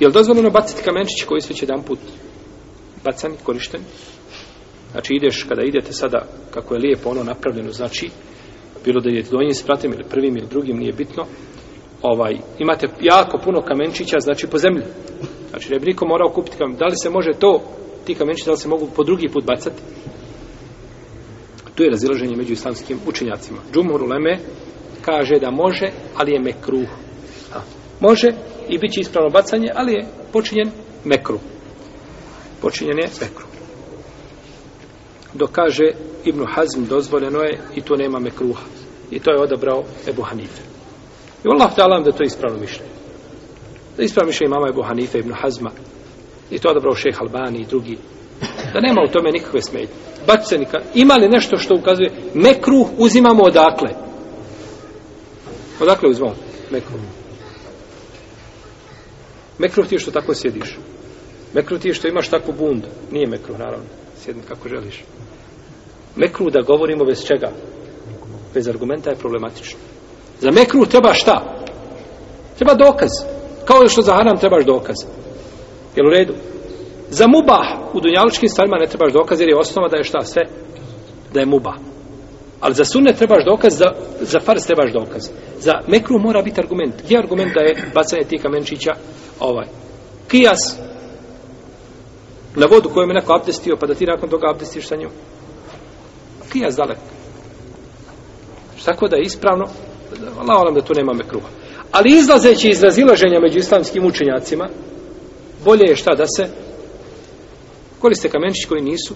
Je li dozvoljeno baciti kamenčiće koji sve će jedan put bacani, korišteni? Znači ideš, kada idete sada, kako je lijepo ono napravljeno, znači, bilo da idete donjim spratim ili prvim ili drugim, nije bitno, ovaj, imate jako puno kamenčića, znači po zemlji. Znači ne bi niko morao kupiti kamenčića. Da li se može to, ti kamenčići, da li se mogu po drugi put bacati? Tu je razilaženje među islamskim učenjacima. Džumur Uleme kaže da može, ali je mekruh može i bit će ispravno bacanje, ali je počinjen mekru. Počinjen je mekru. Dok kaže Ibnu Hazm dozvoljeno je i to nema mekruha. I to je odabrao Ebu Hanife. I Allah te alam da to je ispravno mišljenje. Da ispravno mišljenje imama Ebu Hanife Ibnu Hazma. I to je odabrao šeh Albani i drugi. Da nema u tome nikakve smetnje. Bač se nikad. Ima li nešto što ukazuje mekruh uzimamo odakle? Odakle uzmamo mekruh? Mekruh ti je što tako sjediš. Mekruh ti je što imaš takvu bund. Nije mekruh, naravno. Sjedni kako želiš. Mekruh da govorimo bez čega? Bez argumenta je problematično. Za mekruh treba šta? Treba dokaz. Kao što za haram trebaš dokaz. Jel u redu? Za mubah u dunjaličkim stvarima ne trebaš dokaz jer je osnova da je šta sve? Da je mubah. Ali za sunnet trebaš dokaz, za, za fars trebaš dokaz. Za mekru mora biti argument. Gdje je argument da je bacanje tih kamenčića ovaj? Kijas na vodu koju je neko abdestio, pa da ti nakon toga abdestiš sa njom. Kijas dalek. Tako da je ispravno, Allah da tu nema mekruha. Ali izlazeći iz razilaženja među islamskim učenjacima, bolje je šta da se koriste kamenčići koji nisu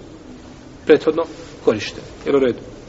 prethodno korišteni. Jer u redu.